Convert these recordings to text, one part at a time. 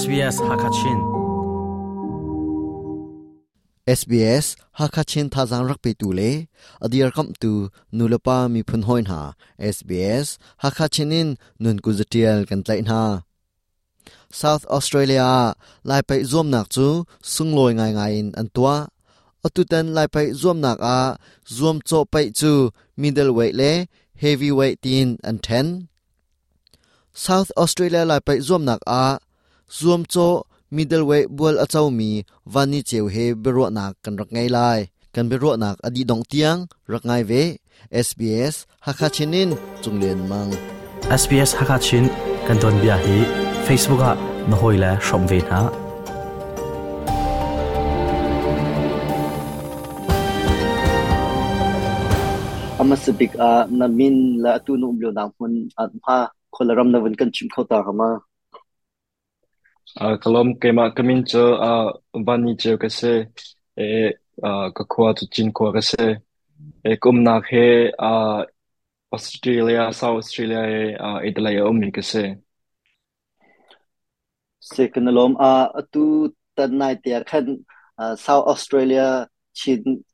SBS Hakachin SBS Hakachin thazang rakpe tu le adir kam tu nulapa mi phun hoin ha SBS Hakachin Hakachinin nun kuzatial kan tlai na South Australia lai pai zom nak chu sungloi ngai ngai in antwa atutan lai pai zom nak a zom cho pai chu weight le heavy weight tin an ten. South Australia lai pai zom nak a zoom cho middleweight bual achaumi vani cheu he bero nak kan rak ngai lai kan bero nak adi dong tiang rak ngai ve SBS hakachinin chunglen mang SBS hakachin kan don bia hi Facebook a nohoila shomve na อามาสบิกอานามินและตูนุ่มเลียวนางคนอันพาคนละรำนาวันกันชิมเข้าตาขมา 아, 그럼 게마 그민저 아 반니 지역에서 에 아, 그코아 Australia, South Australia, 꿈나해 아 오스트레일리아 사우 오스트레일리아에 아 이들라야 옴니게세 second lom a tu tan nai te khan south australia chin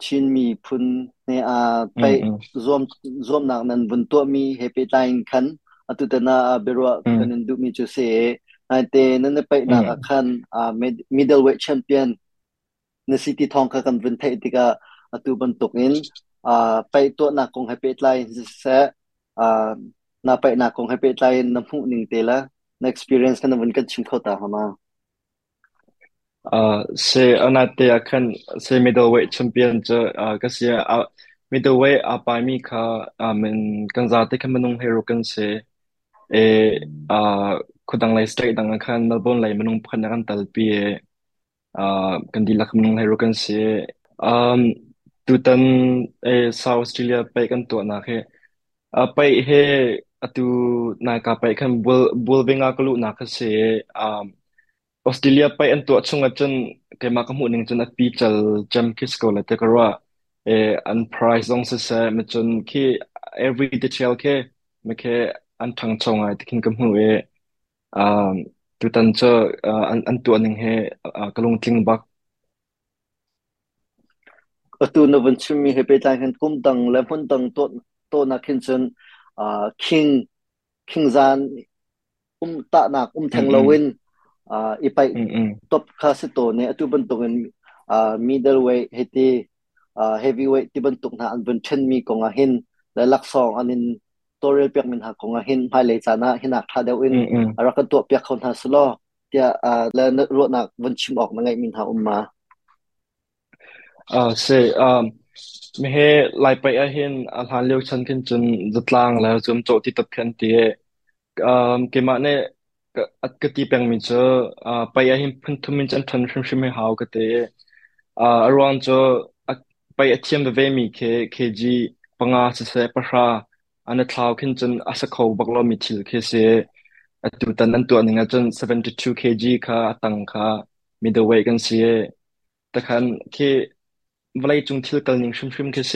chin mi phun ne a pe zom zom nak nan bun to mi happy line khan atu tana bero kan du mi chu se ไอเตนั่นเป็นนักขันอ่ามิดมดเดิลเวทแชมเปียนในซิตี้ทองกันวินเทจติกาตัวบรรทุกอินอ่าไปตัวนักของใหปไปไลน์เสะอ่านาไปนักของใหปไปไลน์น้ำหูหนึ่งเตล่ะในเอ็กซ์เพรียรซ์กันวินกันชิมเข้าตาหามาอ่าเซอันนันเตะขันเซมิดเดิลเวทแชมเปียนจะอ่าก็เสียอมิดเดิลเวทอ่าไปมีค่ะอ่ามันกันซาติกันมันนุ่งเฮโร่กันเซเออ่าคุณตังไลสเตย์ตังคันนัลบอนไลมันงพันนักันตัลปีอ่ากันดีลักมันงไลรุกันเสียอืมตุตันเอซาวออสเตรเลียไปกันตัวนะเฮอ่าไปเฮอตูนาคาไปคันบลบลเบงากลุนาคเสียอ่าออสเตรเลียไปอันตัวชงกันจนเกมากมุนึงจนอัดปีจัลจัมคิสโกเลตกรัวเออันไพรซ์องเสียมันจนที่ every detail แค่ไม่แค่ an thang chong ai tikhin ka hmu e um tu tan cho an an tu aning he kalung tling bak tu no van chimi he pe tang han kum dang le phun dang to to na khin chen a king king zan um ta na um thang lowin a ipai top kha se to ne tu ban tong en middleweight he ti heavyweight ti ban tuk na an ban chen mi kong a hin le lak song anin tutorial piak min ha ko nga hin phai le chana hinak tha deu in ara kan tu piak khon ha slo tia la na ro na vun chim ok na ngai min ha umma uh say um me he lai pai a hin al han leu chan kin chun zatlang la zum cho ti tap khan ti um ke ma ne at ka ti pang min cho pai a hin phun thum min chan than shim shim ha ka te around cho pai a thiam ve mi ke kg panga se se pa อันนั้นทาวขึ้นจนอาศัยเขาบักลอมีทิลเคเซอตุตันนั้นตัวหนึ่งจน72 kg ค่ะตังค่ะมีเดเวทกันเสียแต่คันเควันไรจุงทิลกันหนึ่งชุ่มชุ่มเคเซ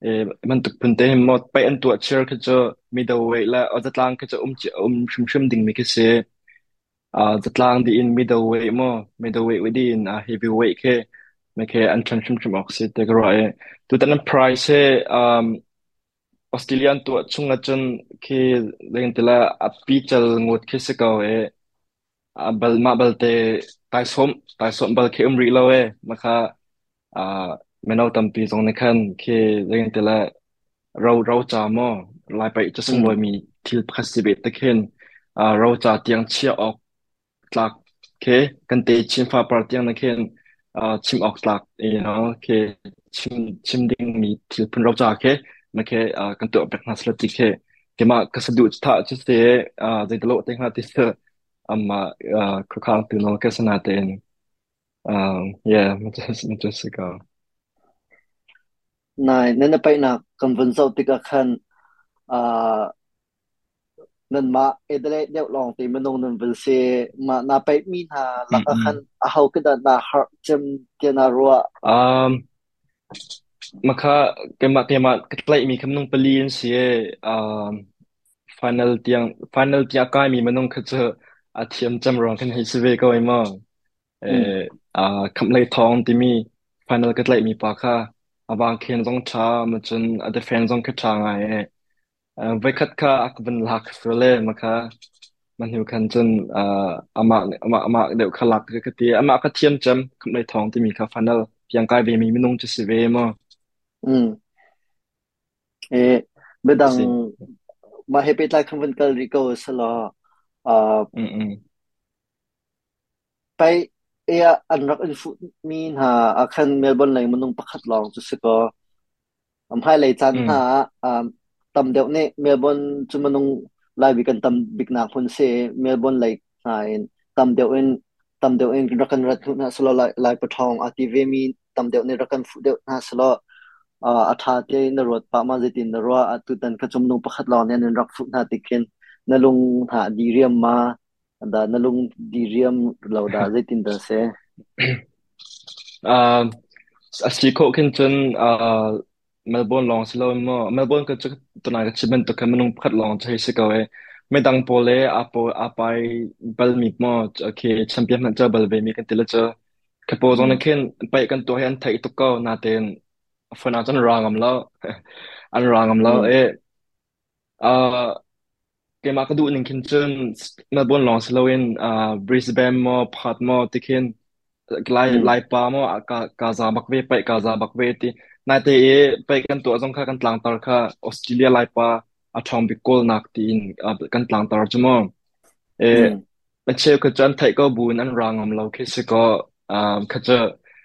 เออมันตุกพันเตหมดไปอันตัวเชื่อคือจะมีเดเวทและอาจจะลางคือจะอุ้มจะอุ้มชุ่มชุ่มดิ่งมีเคเซอ่าจะลางดีอินมีเดิลเวทมั้งมีเดเวทไวิดีอินอ่าเฮฟวีเวกเคไม่เคอันชุ่มชุ่มชุ่มออกซิเยตกรอเอตัวนั้นไพร c ์เออ่าออสเตรเลียตัวชุ่งกัะนคือเรื่องตัวละอับปีจลงดคิดสกาวเออับเบลมาเบลเตไตส้มไตส้มเบลเคอมรีเลวเอมาค่ะอ่าเมนเอาตั้มปีตรงนี้คันคือเรื่องตัวละเราเราจะมอลายไปจะสม่งโดยมีทิลพัสีเบตตะเคนอ่าเราจะเตียงเชี่ยออกจากคือกันเตชิมฟ้าปลาร์ตียงนะเคนอ่าชิมออกหลักเอเนาคือชิมชิมดิ้งมีทิลพันเราจะคือมาเค่กันตัวเปบนนักสลดที่เคเกี่มาก็สะดุดท่าจุดเสียอ่าใจตลกแต่งหน้าที่เธออามาอ่าคือข้างตัวน้องก็สนาเต็นอ่าเย่มันจะมันจะสกาวนายนั่นไปนักกันวันเสาร์ที่กขันอ่านั่นมาเอเดเลเดียวลองตีมันลงนั่นเป็นเสมานาไปมีนาลักขันเอาก็ได้นาฮักจมเกนารัวอ่ามาค่ะเกมมาเกมาก็เลยมีคำนองเปลี่ยนเสียอ่าฟันนลที่อ่างฟันนลที่อ่างกล้มีมันนองคก็จะอาทิตย์จำรองกันให้สบายก็ไอ่มั่งเอออ่าคำเลยทองที่มีฟันนัลก็เลยมีปากค่ะอาบางเขนตรงช้ามันจนอาเดฟเฟนตรงคก็ช้าไอ้เอ่อไว้คัดค่ะอักบันหลักสุดเลยมาค่ะมันอยู่กันจนอ่าอามาอามาอามาเดี๋ยวขลักก็ตีอามาก็เทียมจำคำเลยทองที่มีค่ะฟันนลที่อ่างกล้เวมีมันนองจะสบายมั่ง Mm. Eh, bedang Kasi, mahipit lang kung tal rico sa lo. Uh, mm-mm. Pay, iya, ang rak in food mean ha, akan Melbourne lang manung pakat lang. So, siko, am hai lay chan ha, um, tam deo ne, Melbourne chu manung lai bikan tam bik na kun se, Melbourne lay hain, tam deo in, tam deo in rakan rat na sa lo lai patong, ati ve mi, tam deo ne rakan food deo na sa lo, อัฐาเตนรถปามาเจตินรวอตุตันกจมนุปขัดลอนเนี่ยนรักฟุตนาติกินนลุงหาดีเรียมมาดานลุงดีเรียมเราดาเจตินดาเซอ่าสีโคกินจนอ่าเมลเบิร์นลองสิลมาเมลเบิร์นก็จะตัวนักชิบันตัวัขมันนุงขัดลองใช่สิกาเวไม่ตังโปเลอาโปอาไปเบลมีมอโอเคแชมเปี้ยนมันจะเบลเวมีกันติละเจอเขาโปตรงนั้นเข็นไปกันตัวเฮนไทยตุกเกอนาเตนฟนอาจนรองอมแล้วอันรองอมแล้วเออเกมากระดูนึงคินจนมาบนลองสโลวินอ่าบริสเบนมอพัดมอติคินไลไลปามอกากาซาบักเวไปกาซาบักเวทีนายเตไปกันตัวสงค่ากันตลางตลาดออสเตรเลียไลปาอัทอมบิโกลนักตีนอ่ากันตลางตลาดจมอเอเชื่อขจันไทยก็บุญอันรางอมลรวคิดสก็อ่าขจ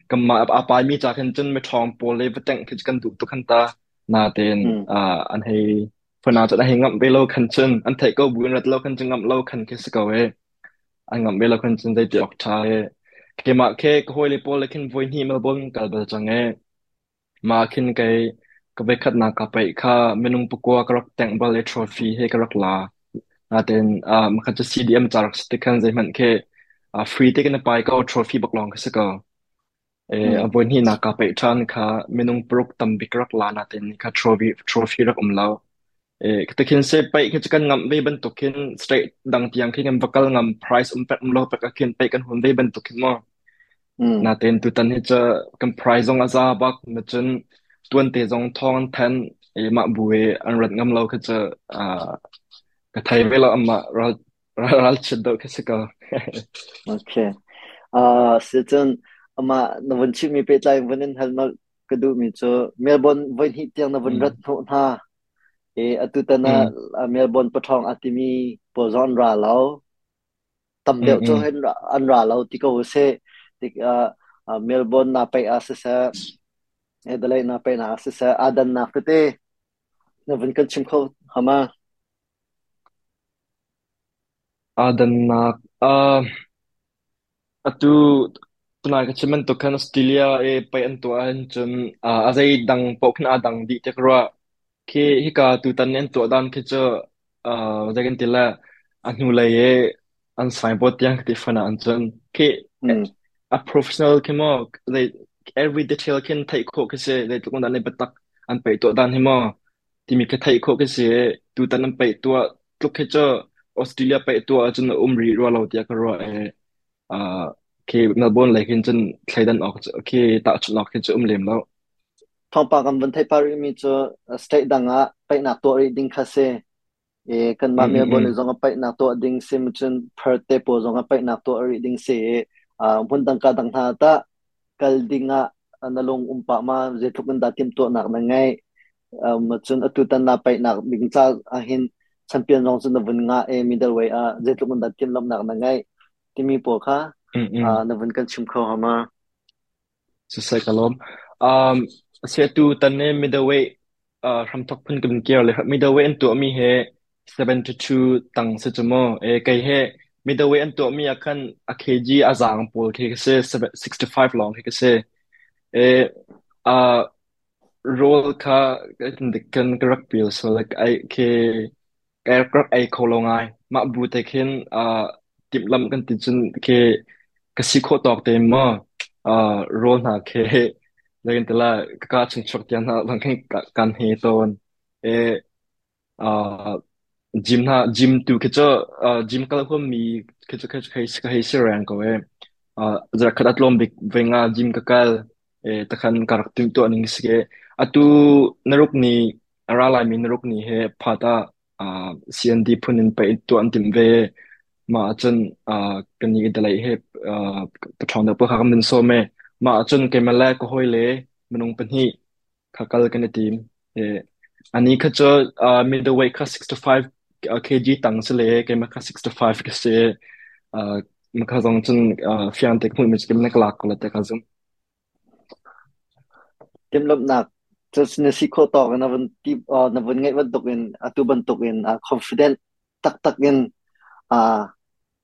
ก็มาอัาปายมีจากเห็นจนไม่ทองโปเลยบแต่งคือกันดูตุกันตานาเตนอ่าอันให้พนาจะได้ใหงับไปโลคันจนอันเทก็บุญรัดโลคันจนงับโลคันคือสกเวออันงับไปโลคันจนได้จอกชายเกมาเคก็ห่วยเลยโปเลคันวยนี่เมลบอนกัลเบลจังเอมาคินไกก็ไปคัดนากับไปค่าเมนุ่งปกัวกรักแต่งบอลเลทรอฟีให้กรักลานาเตนอ่ามันก็จะซีดีเอ็มจากสติกันใจมันเค่อ่าฟรีที่กันไปก็ทรอฟีบักลองก็สกเว a buin hi na ka pe chan kha menung prok tam bikrak lana ten kha trophy trophy rak umlau e kita kin se pai kin chikan ngam ve ban tokin straight dang tiang kin ngam bakal ngam price um pet umlo pa ka kin pai kan hun ve ban tokin mo na ten tu tan hi cha kan price ong aza bak na chen tuan te jong thong ten e ma buwe an rat ngam lo kha cha a ka thai ve la amma ral ral ched do kha se ka okay uh so then ama na van chi mi pe tlai van en hal mal ka du mi cho melbourne van hi tiang na van hmm. rat tho na e atu ta na hmm. melbourne pathong atimi po zon ra lao tam leo hmm, cho hen an ra lao ti ko se ti melbourne na pai as sa e dalai na pai na as sa adan na fete na van kan chim kho hama adan na atu ตนาคิดมันตกันออสเตรเลียเอไปอันตัวนจนอ่าอาจจะดังปกน่าดังดีเจกรัวเคฮิกาตุตันเนนตัวดังคิดจะอ่าใจกันติละอันนู้นเลยอันสายบทยังติฟันอันจนเคอะ professional คิมอก like every detail คินไทยโคกคือเลยทุกคนนันเป็นตักอันไปตัวดังให้มอที่มีแค่ไทยโคกคือตุตันนั้นไปตัวทุกคิดจะออสเตรเลียไปตัวจนอุ้มรีรัวเราเดียกรัวเออ่าคีนัลบอนเลยคินจนใค้ดันออกคีตาชุดออกคินจะอุ้มเลี้ยงแล้วท้องปากันบันเทปารีมีจะสเตตดังอ่ะไปหนักตัวรีดิ้งคาเซเอกันมาเมียบนจงไปหนักตัวดิ้งซิมจนเพิร์เตปจงไปหนักตัวรีดิ้งเซอ่าพุ่นดังกาดังท่าตะกัลดิ้งอ่ะนั่งลงอุ้มปากมาเจทุกันดาทิมตัวหนักนังไงอ่าจนอตุตันนาไปหนักบิงซ้าอ่าหินแชมเปี้ยนรองจนวันงาเอมิดเดิลเวย์อ่ะเจทุกันดาทิมลำหนักนังไงที่มีปวกคะ a na van kan chim kho hama so cả kalom um se tu tận ne midway, uh ờ, from thok phun cầm kia le Midway anh tu mi he 72 tang se chumo e cái he midway anh tu mi akan a kg a zang pol ke se five long thì cái xe, e a role ka kan karak pil so like i ke karak a kholongai ma bu te khin a ờ, tim lam kan tin chun ke ก็สิโคตอกเต็มอ่าโรนาเคเล้วกันแต่ละก็การชงชกยันนะบางคร่้งการเฮตอนเออ่าจิมนะจิมตูคือจะอ่าจิมก็คือมีคือจะคือคือคือเสียแรงก็เว้อ่าจะขัดลมบิกเวงาจิมก็คือเอตะคันการติมตัวนึงสิเกอตูนรกนี้อะไรมีนรกนี้เฮพัตาอ่าเซียนดีพูนินไปตัวอันติมเวมาจนอ่ากันยีเดลัยให้อ่าปะทอนเดบข้ากันเป็นโซเมมาจนเกมแรกก็ห้อยเลยมันลงเป็นที่ข้ากันกันในทีมเอออันนี้ข้าจะอ่ามิดเดิลเวทข้า s i อ่าเคจีตั้งเลยเกมข้า six to ก็เสียอ่ามันข้าต้งจนอ่าฟิอันเต็กมือมันจะเกมนักลักก็เลยแต่ข้าจึงเกมลำหนักจะสนิทสิโคต่อกันนะวันที่อ่านะวันไงวันตกเงินอ่ะตัวบันตกเงินอ่ะคอนฟิด e n นต์ตักตักเงินอ่า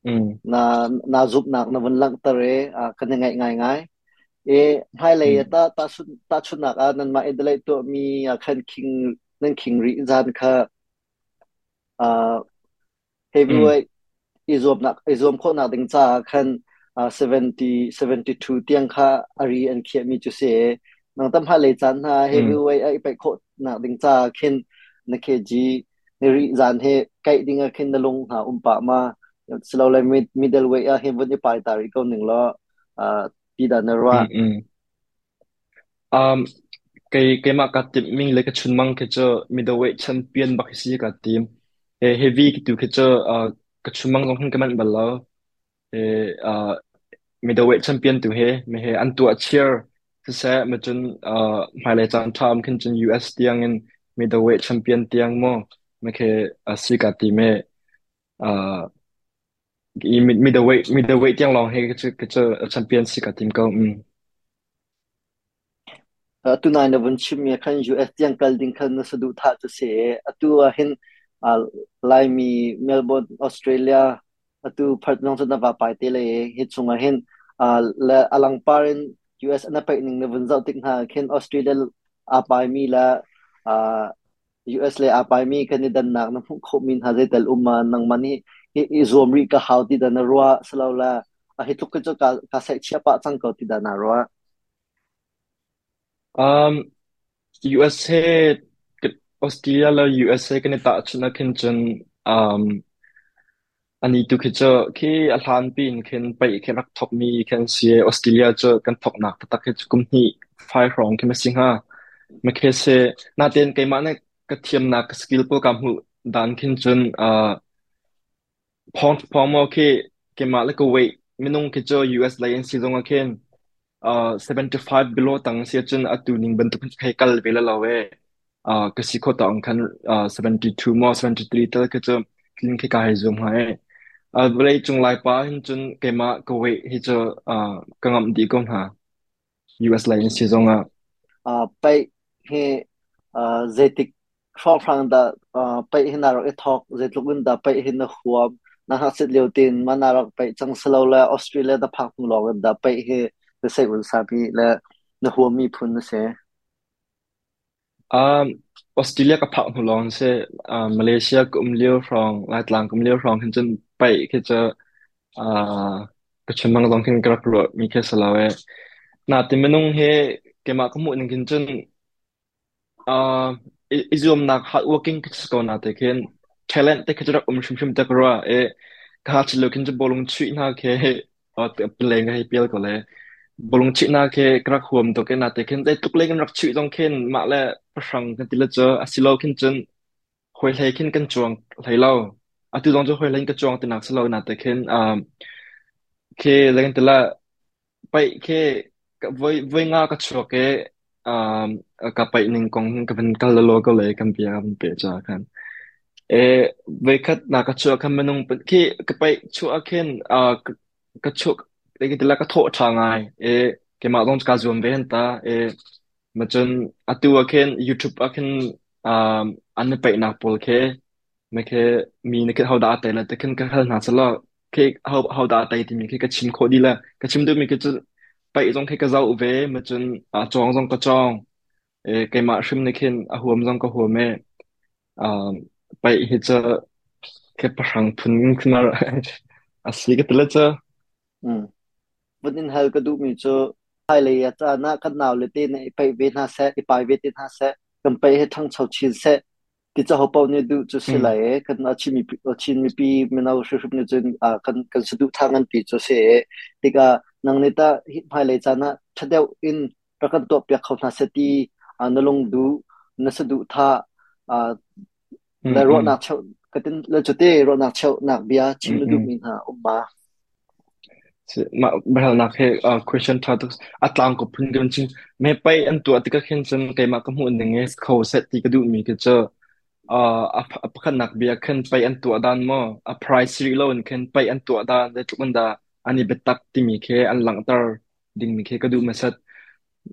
na nazup nak na vun lang tare a kan ngai ngai ngai e hai le ta ta su ta chu nak a nan ma e dele to mi a khan king nan king ri zan kha a heavyweight izom nak izom kho na ding cha khan a 70 72 tiang kha ari an khia mi chu se nang tam ha le chan ha heavyweight ai pe kho na ding cha khin na kg ri zan he kai dinga khin na lung ha umpa ma สลาเลมิดมิดเดิลเวียเห็นวันที่ไปตารีกหนึ่งแล้วอ่าปีดันนรวาอืมอ่าเกมากัดทีมิงเล็กชุนมังเกจมิดเดิลเวียแชมเปียนบักซีกัดทีมเฮฟวี่กิตัวเกจอ่ากัชุนมังลงขึ้นกันมันบัลล์เอเอ่ามิดเดิลเวียแชมเปียนตัวเฮมีเฮอันตัวเชียร์ที่แท้มาจนอ่าหมายเลขจังทามขึ้นจนยูเอสเตียงเงินมิดเดิลเวียแชมเปียนเตียงมั่งไม่เคยอ่าซีกัดทีมเอ่า i mid middleweight middleweight yang long he chu ke chu champion si ka tim ko um tu nai na bun chim ya kan ju ft yang kal ding kan na sadu tha chu se atu à, a hiện à lại mi melbourne australia atu à, phat nong chu na va pai te le he chunga à a à alang parin us anh pai ning na bun zau tik ha khin australia à pai mi là à US le apai mi kan ni dan nó na khop min ha zai tal umma nang mani izomri ka hau ti dana roa salawla a hitluk ka cho ka ka se chia pa chang ko ti dana roa um USA Australia la USA kan ta chuna khin chen um ani tu khi cho khi a hlan pin khin pai khin rak thop mi khin si e, Australia cho kan thok nak ta khi kum hi phai rong khi ma sing ha ma khi se na ten kai ma na ka thiam na ka skill po kam hu dan khin chen uh pong pong mo ke ke ma le ko wait minung ke jo US lion season again uh 75 below tang sia chen atuning ning bentu kai kal bela lawe uh ke si ko tang kan uh 72 mo 73 tel ke jo kin ke kai zum hai uh blai chung lai pa hin chun ke ma ko wait hi jo uh kangam di kom ha US lion season a uh pai he uh zetik phong phang da pai hin aro e talk zetlukun da pai hin na huam na ha sit leo tin manarak pe chang slow la australia da phak mu log da pe he the second sabi la na hu mi phun se um australia ka phak mu lon se malaysia kum leo from lai tlang kum leo from hin chen pe ke cha a ka chen mang dong kin kra pro mi ke salawe na ti menung he ke ma kum ning kin chen a izum nak hard working ka skona te kin talent te khajra um shum shum takra e ka chi lokin je bolung chi na ke a playing hai pel ko le bolung chi na ke kra khom to ke na te khen te tuk le kan rak chi dong khen ma le prang kan ti le cho asilo khin chen khoi le khin kan chuang lai lo a tu dong jo khoi le kan chuang te nak salo na te khen a ke le kan te la pai ke voi voi nga ka chuak ke um ka pai ning kong ka ben kal lo ko le kan pia kan pe cha kan e ve khat na ka chua kham menung pe ki ka pai chua khen a ka chuk le ki la ka tho tha ngai e ke ma dong ka zum ben ta mà chân à tu à YouTube à khen anh phải nạp bol khe mấy mình cái hậu đá tay là cái khen cái hậu nát tay thì mình cái cái chim khó đi là cái chim đó mình cái chân trong cái cái dấu về mà chân à trong cái tròn cái mà xem này khen à huom trong cái huom ấy à ไปเฮจะแค่ประหังพุนขึ้นมาอาศัยก็ตลอดจ้ะอืมวันนี้เฮาก็ดูมีจ้ะไทยเลยจ้ะนะกันหนาวเลยตีนไปเวนาเซไปเวทีนาเซกันไปให้ทั้งชาวชินเซที่จะหอบเอาเนี่ยดูจะสิไหลกันอาชิมีอาชิมีปีมันเอาชุบเนี่ยจนอ่ากันกันสะดุทางกันปีจะเสียที่ก็นังนี่ตาฮิตไทยเลยจ้ะนะถ้าเดียวอินประกันตัวเปียกเขานาเซตีอ่านลงดูนัสดุท่าอ่า Ừ, la ừ. ro na chau katin la chote ro na chau na bia chim lu min ha umma ma bel na khe question tha tu atlang à, ko phun gan chin me pai an tu atika khen chen kai ma kam hun nge kho set ti ka du mi ke cha a pakhan nak bia khen pai an tu adan mo a à, price ri lo an khen pai an tu adan de chun da ani betak ti mi khe an lang tar ding mi khe ka du ma sat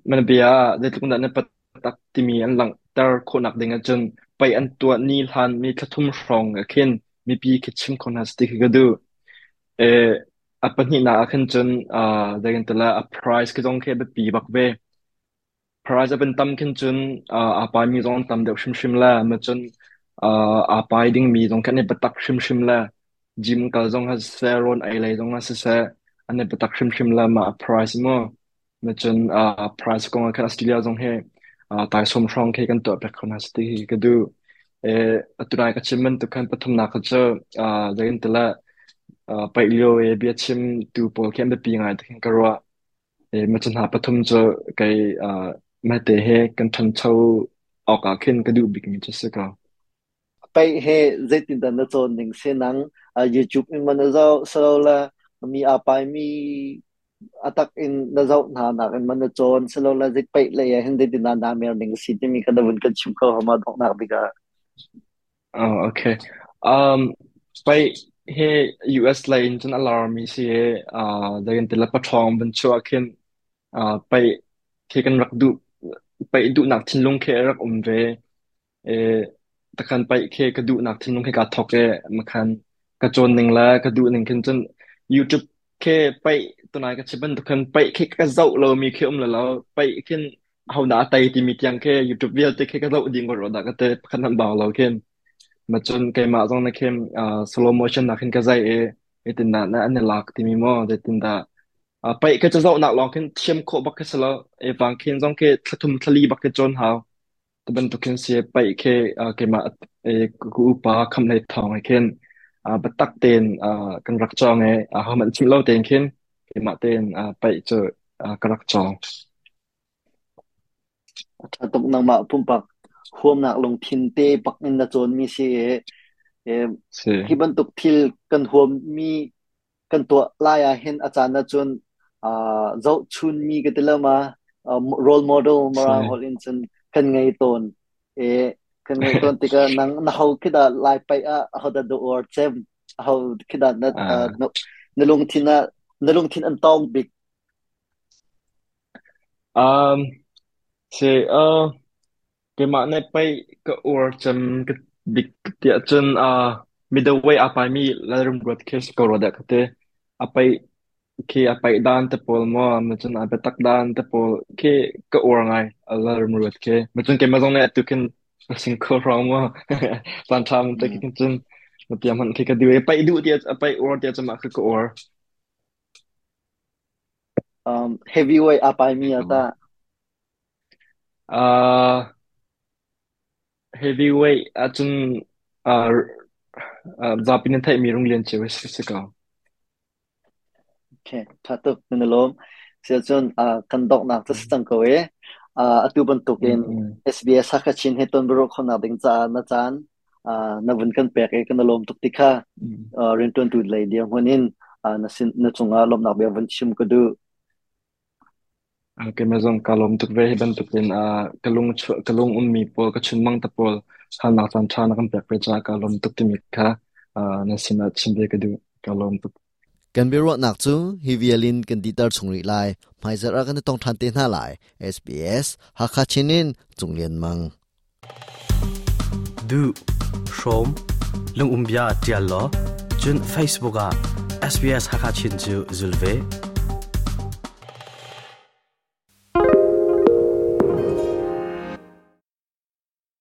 man bia de chun da na patak ti mi an lang tar kho nak ding a chen ไปอันตัวนี้ลานมีกระทุ่มรองอะเ่นมีปีคชิมคนฮาสติกก็ดูเอออัปนี้นะอะเ่นจนอ่าเด็กันแตละอะไพรส์ก็ต้องแค่ไปปีบักเวร r ์จะเป็นตั้มเ่นจนอ่าอะไปมีตรงตั้มเดียวชิมชิมละมาจนอ่าอะไปดิ้งมีตรงแค่ในประตักชิมชิมละจิมก็ตรงฮัสเซรอนไอเลยตรงฮัสเซอันในประตักชิมชิมละมาไพรส์มั่วมาจนอ่าไพรส์ก็งั้นออสเตรเลียตรงเฮ้ tai som rong ke kan to pe khon has ti ka du e aturai ka chimman to kan pathum na ka cha jagin tela pai lio e bia chim tu pol kem de pi ngai ta kan karwa e ma chan ha pathum cha kai ma te he kan than chau ok ka khin ka du bik mi cha se ka pai he zetin da na chon ning se nang youtube in man zo so la mi apai mi อตักอินนั่งจ้องหน้าหนักมันจะจนสโลลาจิกไปเลยเห็นได้ดินานามีอะไรสิที่มีกันบุกันชิมก็หามาดกนักดีกว่โอเคอืมไปเฮยูเอสเลน์จนอัลาร์มีเสียอ่าเดินติดละปะทองบันชัวขินอ่าไปเคกันรักดูไปดูนักทิ้งลงเคารักอมเวเอตะคันไปเคกดูนักทิ้งลงเคกัทอกเอมาคันกระโจนหนึ่งแล้วกระดูหนึ่งขึ้นจนยูทูบเคไปตัวนั้นก็จะเป็นตัวคนไปแค่ก็จะเรามีเข้มแล้วเราไปแค่เขาหน้าไตที่มีเพียงแค่ยูทูบเดียวจะแค่ก็จะดิ่งกว่าเราได้ก็จะขนาดเบาเราเข้มมาจนแค่มาจนนะเข้มอ่าสโลโมชันนะเข้มก็จะเอไอ้ตินดานะอันนี้หลักที่มีมั่วจะตินดาอ่าไปก็จะเราหนักลองเข้มเชื่อมโคบักก็สละไอ้บางเข้มจงแค่ทุ่มทะลีบักก็จนเขาแต่เป็นตัวเข้มเสียไปแค่อ่าแค่มาไอ้กูปาคำในทองไอ้เข้มอ่าบัตักเตนอ่ากันรักจองไอ้อ่าเขาเหมือนชิมเล่าเตนเข้มมาเต้นอ่าไปเจออ่ากระลักจองถ้าตกนังมาพุ่มปักห่วมหนักลงทินเตปักอินดาจนมีเสียเอที่บรรทุกทิลกันห่วมมีกันตัวลายเห็นอาจารย์นะจนอ่าเจ้าชุนมีกันเลมาอ่า role model มาราฮอลินสันกันไงตนเอกันไงตนที่กันังนะเฮาคิดาลายไปอ่ะเขาจะดูออร์เซมเขาคิดว่านะนลงทินะ na lung thiên an tông bị um thì uh ke ma ne pai ka or cham ka big tia chen a ờ, midway apai mi la rum broadcast ko roda thế te apai khi apai dan te pol mo mà chân apai tak dan te pol khi cơ or ngai ala à, rum ruat ke mà chân ke ma zong ne tu kin sing ko rong mo san tham te ừ. kin chân mà tiam han khi ka diwe pai du tia apai or tia chama cơ or heavyweight apa ini आता 아헤비웨이아좀아자피는타이미룽렌체웨스스가 okay tatuk nalom sia chon a kandok na ta stang ko e a atuban token SBS ha chin heton bro khona ding cha na chan a na bun kan pek e kanalom tuk tikha renton tu lai dia honin a na sin na chunga lom na be van chim ko du ke mezon kalom tuk ve heben tuk in a kalung kalung un mi pol ka chun mang ta pol hal nak chan chan kan pek pecha kalom tuk ti mi kha na sima chin de ka du kalom tuk kan bi ro nak chu hi violin kan di tar chung ri lai mai zar a kan tong than te na lai sbs ha kha chinin chung lien mang du shom lung um bia tial lo chun facebook a sbs ha kha chin chu zulve